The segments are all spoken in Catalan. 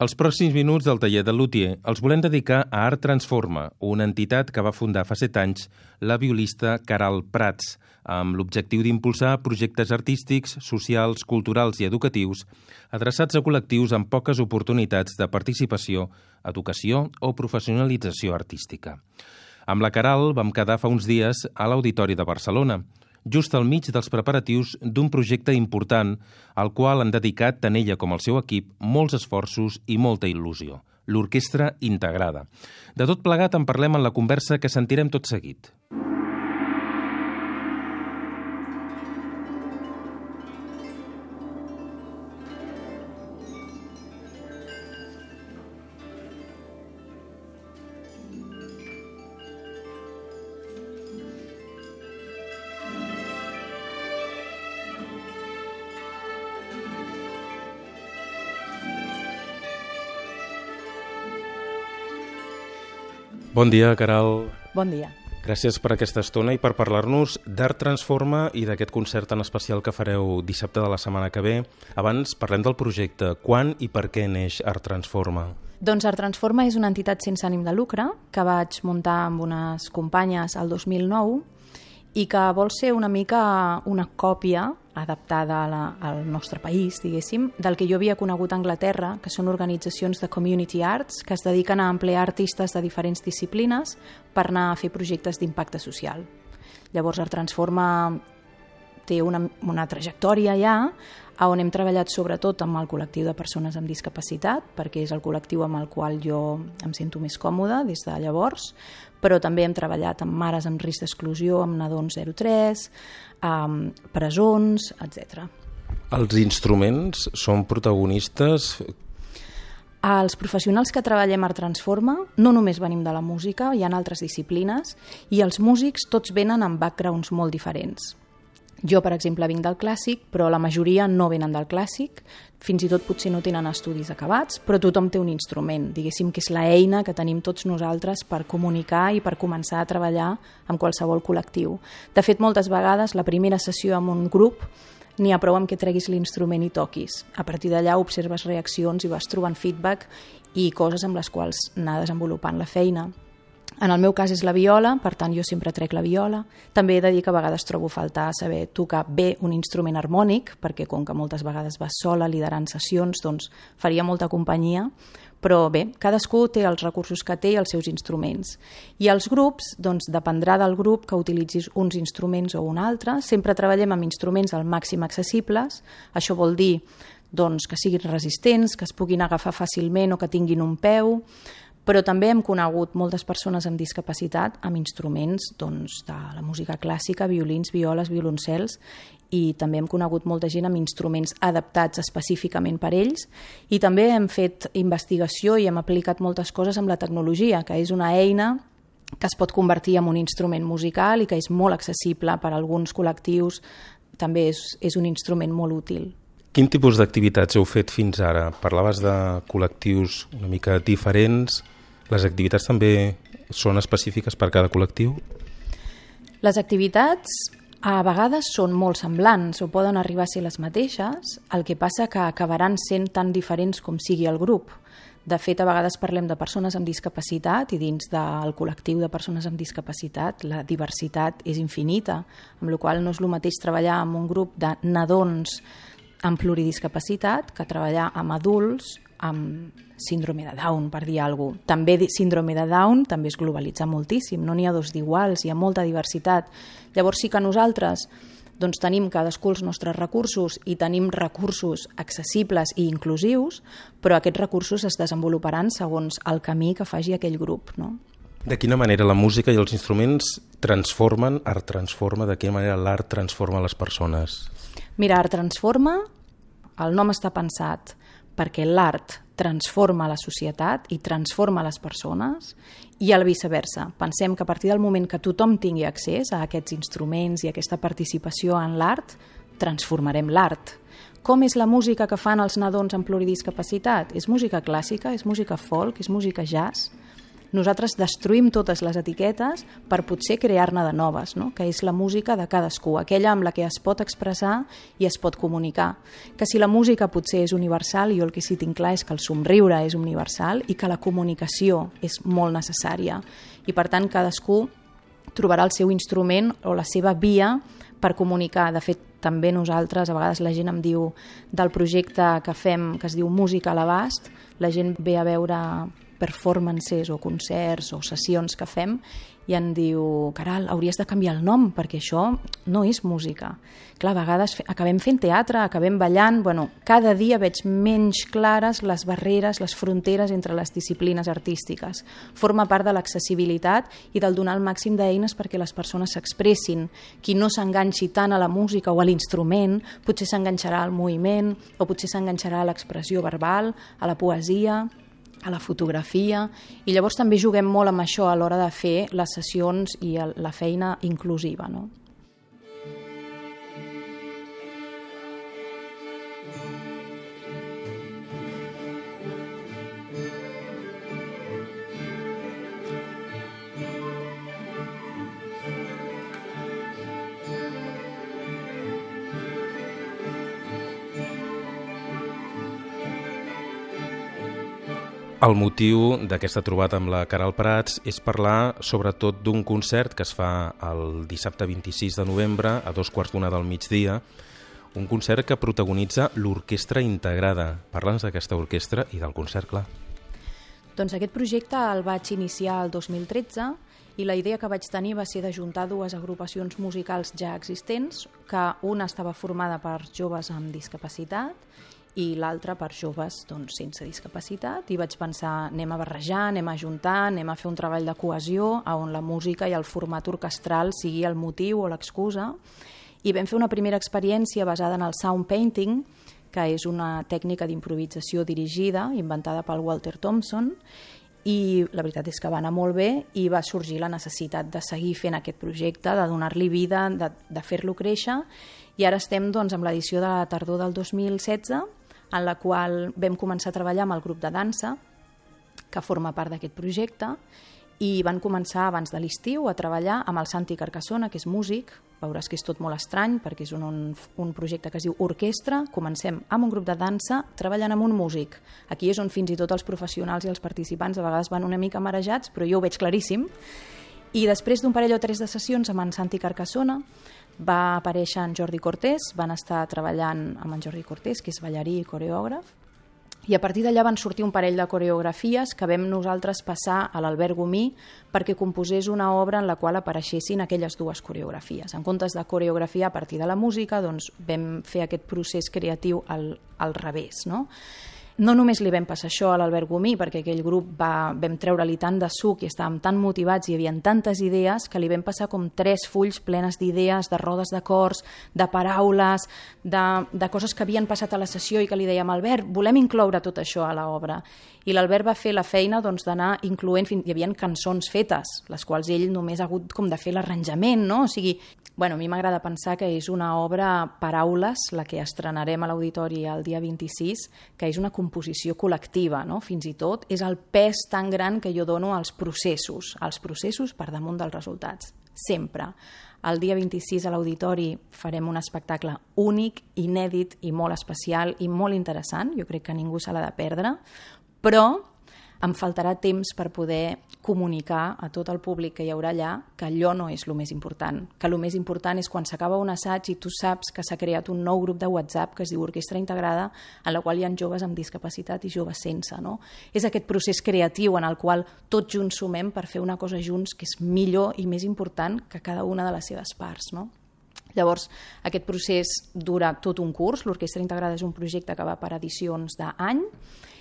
Els pròxims minuts del taller de Luthier els volem dedicar a Art Transforma, una entitat que va fundar fa set anys la violista Caral Prats, amb l'objectiu d'impulsar projectes artístics, socials, culturals i educatius adreçats a col·lectius amb poques oportunitats de participació, educació o professionalització artística. Amb la Caral vam quedar fa uns dies a l'Auditori de Barcelona, just al mig dels preparatius d'un projecte important al qual han dedicat tant ella com el seu equip molts esforços i molta il·lusió, l'Orquestra Integrada. De tot plegat en parlem en la conversa que sentirem tot seguit. Bon dia, Caral. Bon dia. Gràcies per aquesta estona i per parlar-nos d'Art Transforma i d'aquest concert tan especial que fareu dissabte de la setmana que ve. Abans parlem del projecte. Quan i per què neix Art Transforma? Doncs Art Transforma és una entitat sense ànim de lucre que vaig muntar amb unes companyes al 2009 i que vol ser una mica una còpia adaptada a la, al nostre país, diguéssim, del que jo havia conegut a Anglaterra, que són organitzacions de community arts que es dediquen a emplear artistes de diferents disciplines per anar a fer projectes d'impacte social. Llavors, Art Transforma té una, una trajectòria ja on hem treballat sobretot amb el col·lectiu de persones amb discapacitat, perquè és el col·lectiu amb el qual jo em sento més còmoda des de llavors, però també hem treballat amb mares amb risc d'exclusió, amb nadons 03, amb presons, etc. Els instruments són protagonistes els professionals que treballem a Transforma no només venim de la música, hi ha altres disciplines, i els músics tots venen amb backgrounds molt diferents. Jo, per exemple, vinc del clàssic, però la majoria no venen del clàssic, fins i tot potser no tenen estudis acabats, però tothom té un instrument, diguéssim que és la eina que tenim tots nosaltres per comunicar i per començar a treballar amb qualsevol col·lectiu. De fet, moltes vegades la primera sessió amb un grup n'hi ha prou amb que treguis l'instrument i toquis. A partir d'allà observes reaccions i vas trobant feedback i coses amb les quals anar desenvolupant la feina. En el meu cas és la viola, per tant jo sempre trec la viola. També he de dir que a vegades trobo faltar saber tocar bé un instrument harmònic, perquè com que moltes vegades vas sola liderant sessions, doncs faria molta companyia, però bé, cadascú té els recursos que té i els seus instruments. I els grups, doncs dependrà del grup que utilitzis uns instruments o un altre. Sempre treballem amb instruments al màxim accessibles. Això vol dir doncs, que siguin resistents, que es puguin agafar fàcilment o que tinguin un peu, però també hem conegut moltes persones amb discapacitat amb instruments doncs, de la música clàssica, violins, violes, violoncels, i també hem conegut molta gent amb instruments adaptats específicament per ells i també hem fet investigació i hem aplicat moltes coses amb la tecnologia, que és una eina que es pot convertir en un instrument musical i que és molt accessible per a alguns col·lectius, també és, és un instrument molt útil. Quin tipus d'activitats heu fet fins ara? Parlaves de col·lectius una mica diferents. Les activitats també són específiques per cada col·lectiu? Les activitats a vegades són molt semblants o poden arribar a ser les mateixes, el que passa que acabaran sent tan diferents com sigui el grup. De fet, a vegades parlem de persones amb discapacitat i dins del col·lectiu de persones amb discapacitat la diversitat és infinita, amb la qual no és el mateix treballar amb un grup de nadons amb pluridiscapacitat que treballar amb adults amb síndrome de Down, per dir alguna cosa. També síndrome de Down també es globalitza moltíssim, no n'hi ha dos d'iguals, hi ha molta diversitat. Llavors sí que nosaltres doncs, tenim cadascú els nostres recursos i tenim recursos accessibles i inclusius, però aquests recursos es desenvoluparan segons el camí que faci aquell grup. No? De quina manera la música i els instruments transformen, art transforma, de quina manera l'art transforma les persones? Mira, Art Transforma, el nom està pensat perquè l'art transforma la societat i transforma les persones i al viceversa. Pensem que a partir del moment que tothom tingui accés a aquests instruments i a aquesta participació en l'art, transformarem l'art. Com és la música que fan els nadons amb pluridiscapacitat? És música clàssica, és música folk, és música jazz? Nosaltres destruïm totes les etiquetes per potser crear-ne de noves, no? que és la música de cadascú, aquella amb la que es pot expressar i es pot comunicar. Que si la música potser és universal, jo el que sí tinc clar és que el somriure és universal i que la comunicació és molt necessària. I per tant cadascú trobarà el seu instrument o la seva via per comunicar. De fet, també nosaltres, a vegades la gent em diu del projecte que fem, que es diu Música a l'abast, la gent ve a veure performances o concerts o sessions que fem i em diu, Caral, hauries de canviar el nom perquè això no és música. Clar, a vegades acabem fent teatre, acabem ballant, bueno, cada dia veig menys clares les barreres, les fronteres entre les disciplines artístiques. Forma part de l'accessibilitat i del donar el màxim d'eines perquè les persones s'expressin. Qui no s'enganxi tant a la música o a l'instrument, potser s'enganxarà al moviment o potser s'enganxarà a l'expressió verbal, a la poesia, a la fotografia i llavors també juguem molt amb això a l'hora de fer les sessions i la feina inclusiva. No? El motiu d'aquesta trobada amb la Caral Prats és parlar sobretot d'un concert que es fa el dissabte 26 de novembre a dos quarts d'una del migdia, un concert que protagonitza l'Orquestra Integrada. Parla'ns d'aquesta orquestra i del concert, clar. Doncs aquest projecte el vaig iniciar el 2013 i la idea que vaig tenir va ser d'ajuntar dues agrupacions musicals ja existents, que una estava formada per joves amb discapacitat i l'altra per joves doncs, sense discapacitat. I vaig pensar anem a barrejar, anem a juntar, anem a fer un treball de cohesió on la música i el format orquestral sigui el motiu o l'excusa. I vam fer una primera experiència basada en el sound painting que és una tècnica d'improvisació dirigida inventada pel Walter Thompson i la veritat és que va anar molt bé i va sorgir la necessitat de seguir fent aquest projecte, de donar-li vida, de, de fer-lo créixer. I ara estem doncs, amb l'edició de la tardor del 2016 en la qual vam començar a treballar amb el grup de dansa, que forma part d'aquest projecte, i van començar abans de l'estiu a treballar amb el Santi Carcassona, que és músic, veuràs que és tot molt estrany perquè és un, un, un projecte que es diu Orquestra, comencem amb un grup de dansa treballant amb un músic. Aquí és on fins i tot els professionals i els participants a vegades van una mica marejats, però jo ho veig claríssim. I després d'un parell o tres de sessions amb en Santi Carcassona va aparèixer en Jordi Cortés, van estar treballant amb en Jordi Cortés, que és ballarí i coreògraf, i a partir d'allà van sortir un parell de coreografies que vam nosaltres passar a l'Albert Gomí perquè composés una obra en la qual apareixessin aquelles dues coreografies. En comptes de coreografia a partir de la música, doncs vam fer aquest procés creatiu al, al revés. No? No només li vam passar això a l'Albert Gomí, perquè aquell grup va, vam treure-li tant de suc i estàvem tan motivats i hi havia tantes idees que li vam passar com tres fulls plenes d'idees, de rodes de cors, de paraules, de, de coses que havien passat a la sessió i que li dèiem, Albert, volem incloure tot això a l'obra. I l'Albert va fer la feina doncs, d'anar incloent, fins, hi havia cançons fetes, les quals ell només ha hagut com de fer l'arranjament, no? O sigui, bueno, a mi m'agrada pensar que és una obra paraules, la que estrenarem a l'auditori el dia 26, que és una composició col·lectiva, no? fins i tot és el pes tan gran que jo dono als processos, als processos per damunt dels resultats, sempre. El dia 26 a l'auditori farem un espectacle únic, inèdit i molt especial i molt interessant, jo crec que ningú se l'ha de perdre, però em faltarà temps per poder comunicar a tot el públic que hi haurà allà que allò no és el més important, que el més important és quan s'acaba un assaig i tu saps que s'ha creat un nou grup de WhatsApp que es diu Orquestra Integrada, en la qual hi ha joves amb discapacitat i joves sense. No? És aquest procés creatiu en el qual tots junts sumem per fer una cosa junts que és millor i més important que cada una de les seves parts. No? Llavors, aquest procés dura tot un curs. L'Orquestra Integrada és un projecte que va per edicions d'any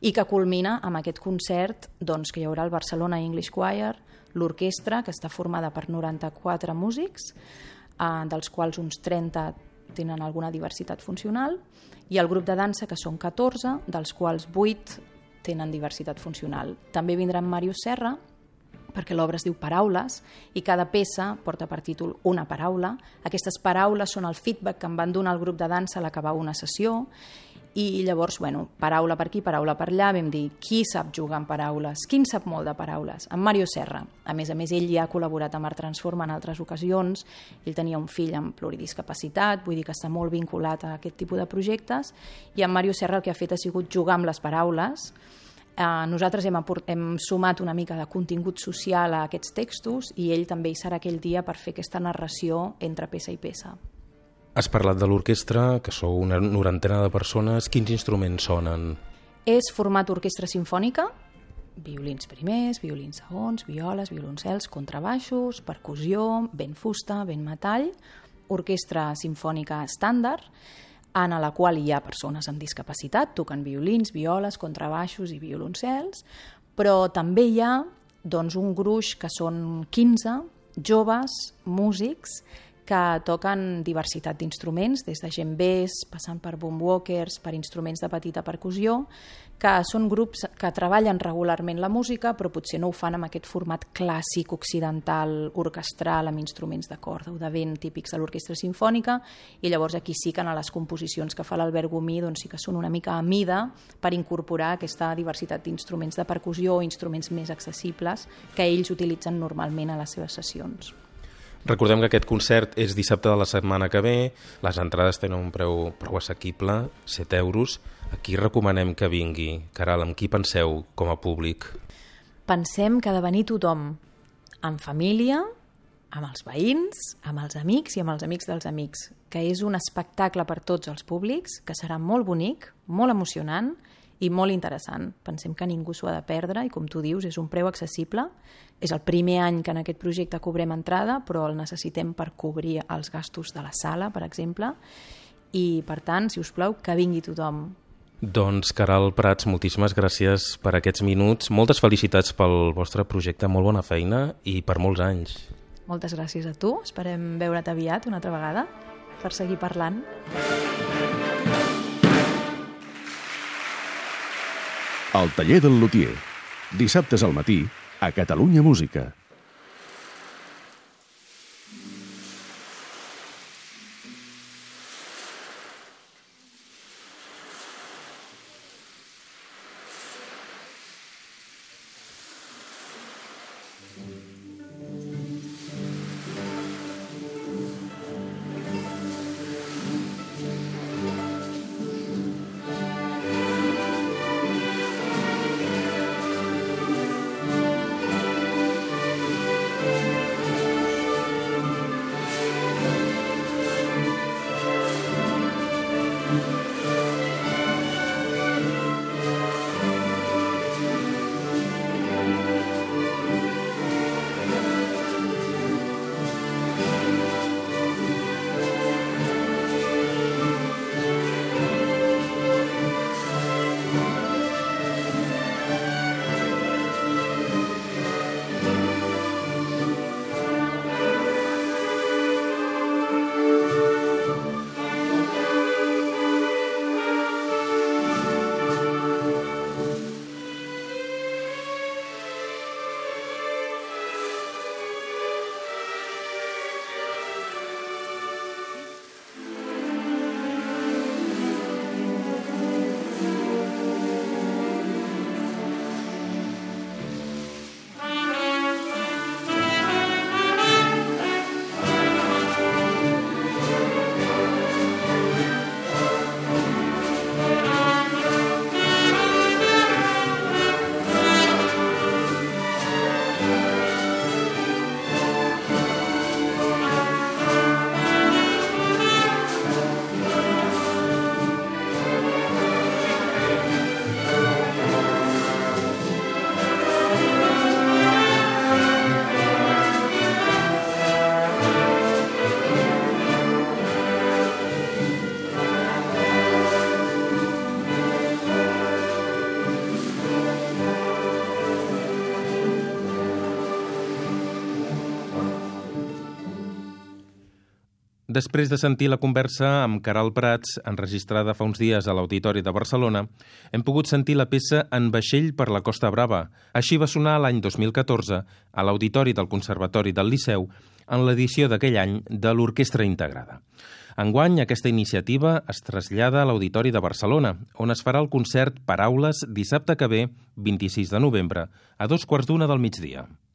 i que culmina amb aquest concert doncs, que hi haurà el Barcelona English Choir, l'orquestra, que està formada per 94 músics, eh, dels quals uns 30 tenen alguna diversitat funcional, i el grup de dansa, que són 14, dels quals 8 tenen diversitat funcional. També vindrà en Màrius Serra, perquè l'obra es diu Paraules i cada peça porta per títol una paraula. Aquestes paraules són el feedback que em van donar el grup de dansa a l'acabar una sessió I llavors, bueno, paraula per aquí, paraula per allà, vam dir qui sap jugar amb paraules, qui sap molt de paraules? En Mario Serra. A més a més, ell ja ha col·laborat amb Art Transforma en altres ocasions, ell tenia un fill amb pluridiscapacitat, vull dir que està molt vinculat a aquest tipus de projectes, i en Mario Serra el que ha fet ha sigut jugar amb les paraules, Eh, nosaltres hem, hem sumat una mica de contingut social a aquests textos i ell també hi serà aquell dia per fer aquesta narració entre peça i peça. Has parlat de l'orquestra, que sou una norantena de persones. Quins instruments sonen? És format orquestra sinfònica, violins primers, violins segons, violes, violoncels, contrabaixos, percussió, vent fusta, vent metall, orquestra sinfònica estàndard, en la qual hi ha persones amb discapacitat, toquen violins, violes, contrabaixos i violoncels, però també hi ha doncs, un gruix que són 15 joves músics que toquen diversitat d'instruments, des de gembers, passant per boomwalkers, per instruments de petita percussió, que són grups que treballen regularment la música, però potser no ho fan amb aquest format clàssic occidental, orquestral, amb instruments de corda o de vent típics de l'orquestra sinfònica, i llavors aquí sí que en les composicions que fa l'Albert Gomí doncs sí que són una mica a mida per incorporar aquesta diversitat d'instruments de percussió o instruments més accessibles que ells utilitzen normalment a les seves sessions. Recordem que aquest concert és dissabte de la setmana que ve, les entrades tenen un preu prou assequible, 7 euros. Aquí recomanem que vingui. Caral, amb qui penseu com a públic? Pensem que ha de venir tothom, amb família, amb els veïns, amb els amics i amb els amics dels amics, que és un espectacle per tots els públics, que serà molt bonic, molt emocionant i molt interessant. Pensem que ningú s'ho ha de perdre i, com tu dius, és un preu accessible. És el primer any que en aquest projecte cobrem entrada, però el necessitem per cobrir els gastos de la sala, per exemple. I, per tant, si us plau, que vingui tothom. Doncs, Caral Prats, moltíssimes gràcies per aquests minuts. Moltes felicitats pel vostre projecte, molt bona feina i per molts anys. Moltes gràcies a tu. Esperem veure't aviat una altra vegada per seguir parlant. El taller del Lutier. Dissabtes al matí a Catalunya Música. Després de sentir la conversa amb Caral Prats, enregistrada fa uns dies a l'Auditori de Barcelona, hem pogut sentir la peça En vaixell per la Costa Brava. Així va sonar l'any 2014 a l'Auditori del Conservatori del Liceu en l'edició d'aquell any de l'Orquestra Integrada. Enguany, aquesta iniciativa es trasllada a l'Auditori de Barcelona, on es farà el concert Paraules dissabte que ve, 26 de novembre, a dos quarts d'una del migdia.